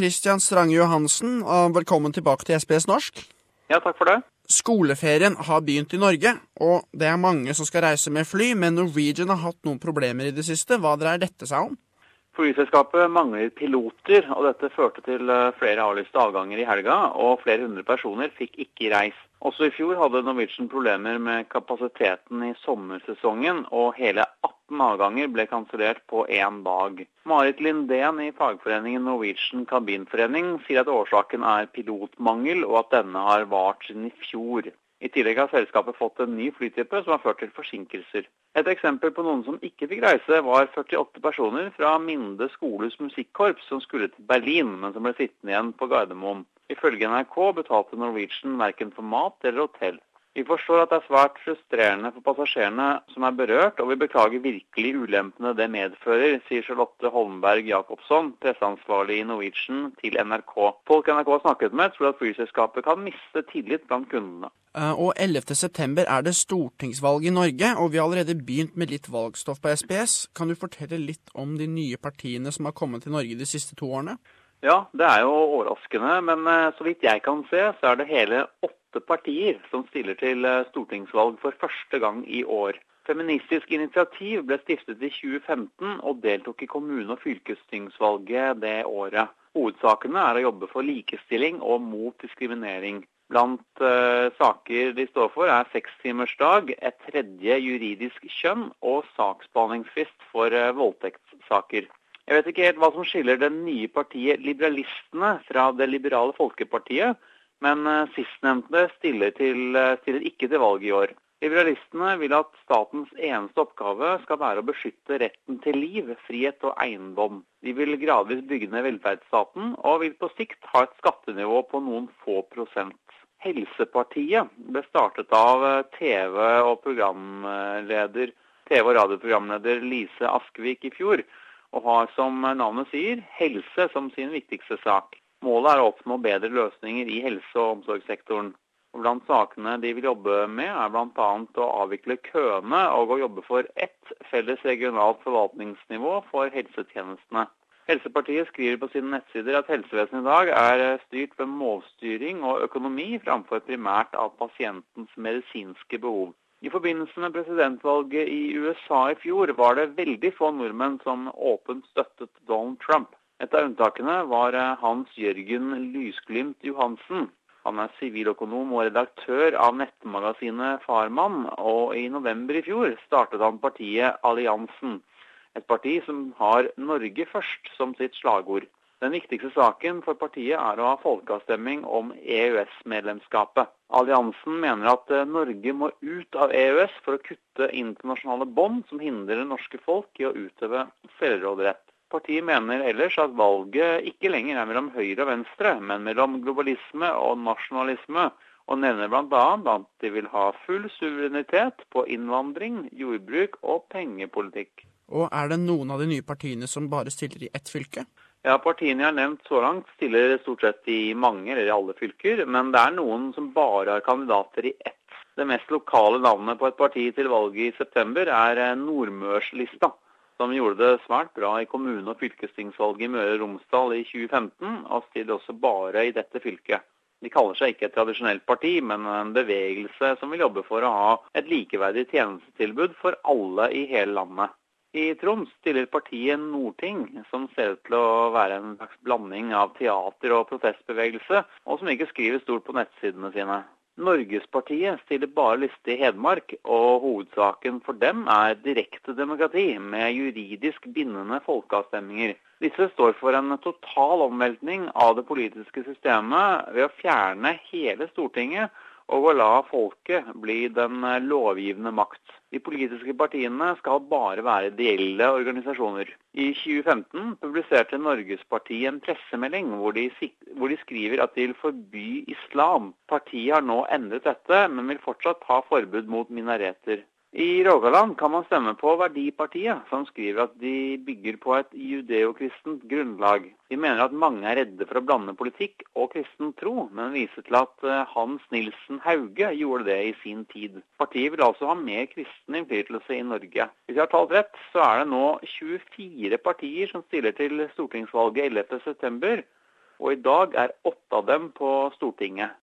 Kristian Strange Johansen, og velkommen tilbake til SBS norsk. Ja, takk for det. Skoleferien har begynt i Norge, og det er mange som skal reise med fly, men Norwegian har hatt noen problemer i det siste. Hva dreier dette seg om? Flyselskapet mangler piloter, og dette førte til eh, flere avlyste avganger i helga, og flere hundre personer fikk ikke reist. Også i fjor hadde Norwegian problemer med kapasiteten i sommersesongen, og hele 18 avganger ble kansellert på én dag. Marit Lindén i fagforeningen Norwegian Kabinforening sier at årsaken er pilotmangel, og at denne har vart siden i fjor. I tillegg har selskapet fått en ny flytype som har ført til forsinkelser. Et eksempel på noen som ikke fikk reise, var 48 personer fra Minde skoles musikkorps som skulle til Berlin, men som ble sittende igjen på Gardermoen. Ifølge NRK betalte Norwegian verken for mat eller hotell. Vi forstår at det er svært frustrerende for passasjerene som er berørt, og vi beklager virkelig ulempene det medfører, sier Charlotte Holmberg Jacobsson, presseansvarlig i Norwegian, til NRK. Folk NRK har snakket med, tror at flyselskapet kan miste tillit blant kundene. Eh, og 11.9 er det stortingsvalg i Norge, og vi har allerede begynt med litt valgstoff på SPS. Kan du fortelle litt om de nye partiene som har kommet til Norge de siste to årene? Ja, det er jo overraskende, men eh, så vidt jeg kan se, så er det hele åtte partier som stiller til eh, stortingsvalg for første gang i år. Feministisk initiativ ble stiftet i 2015 og deltok i kommune- og fylkestingsvalget det året. Hovedsakene er å jobbe for likestilling og mot diskriminering. Blant uh, saker de står for er sekstimersdag, et tredje juridisk kjønn og saksbehandlingsfrist for uh, voldtektssaker. Jeg vet ikke helt hva som skiller det nye partiet Liberalistene fra Det liberale folkepartiet, men eh, sistnevnte stiller, eh, stiller ikke til valg i år. Liberalistene vil at statens eneste oppgave skal være å beskytte retten til liv, frihet og eiendom. De vil gradvis bygge ned velferdsstaten, og vil på sikt ha et skattenivå på noen få prosent. Helsepartiet ble startet av eh, TV- og TV- og radioprogramleder Lise Askvik i fjor, og har som navnet sier helse som sin viktigste sak. Målet er å oppnå bedre løsninger i helse- og omsorgssektoren. Og blant sakene de vil jobbe med, er bl.a. å avvikle køene og å jobbe for ett felles regionalt forvaltningsnivå for helsetjenestene. Helsepartiet skriver på sine nettsider at helsevesenet i dag er styrt ved målstyring og økonomi framfor primært av pasientens medisinske behov. I forbindelse med presidentvalget i USA i fjor var det veldig få nordmenn som åpent støttet Donald Trump. Et av unntakene var eh, Hans Jørgen Lysglimt Johansen. Han er siviløkonom og redaktør av nettmagasinet Farmann, og i november i fjor startet han partiet Alliansen. Et parti som har Norge først som sitt slagord. Den viktigste saken for partiet er å ha folkeavstemning om EØS-medlemskapet. Alliansen mener at eh, Norge må ut av EØS for å kutte internasjonale bånd som hindrer norske folk i å utøve selvråderett. Partiet mener ellers at valget ikke lenger er mellom høyre og venstre, men mellom globalisme og nasjonalisme, og nevner bl.a. at de vil ha full suverenitet på innvandring, jordbruk og pengepolitikk. Og er det noen av de nye partiene som bare stiller i ett fylke? Ja, Partiene jeg har nevnt så langt stiller stort sett i mange eller i alle fylker, men det er noen som bare har kandidater i ett. Det mest lokale navnet på et parti til valget i september er eh, Nordmørslista, som gjorde det svært bra i kommune- og fylkestingsvalget i Møre og Romsdal i 2015, og stiller også bare i dette fylket. De kaller seg ikke et tradisjonelt parti, men en bevegelse som vil jobbe for å ha et likeverdig tjenestetilbud for alle i hele landet. I Troms stiller partiet Nordting, som ser ut til å være en slags blanding av teater og protestbevegelse, og som ikke skriver stort på nettsidene sine. Norgespartiet stiller bare liste i Hedmark, og hovedsaken for dem er direkte demokrati med juridisk bindende folkeavstemninger. Disse står for en total omveltning av det politiske systemet ved å fjerne hele Stortinget og å la folket bli den lovgivende makt. De politiske partiene skal bare være ideelle organisasjoner. I 2015 publiserte Norgespartiet en pressemelding hvor de, hvor de, skriver at de vil forby islam. Partiet har nå endret dette, men vil fortsatt ha forbud mot minareter. I Rogaland kan man stemme på Verdipartiet, som skriver at de bygger på et judeokristent grunnlag. De mener at mange er redde for å blande politikk og kristen tro, men viser til at eh, Hans Nilsen Hauge gjorde det i sin tid. Partiet vil altså ha mer kristen innflytelse i Norge. Hvis jeg har talt rett, så er det nå 24 partier som stiller til stortingsvalget 11.9. og i dag er åtte av dem på Stortinget.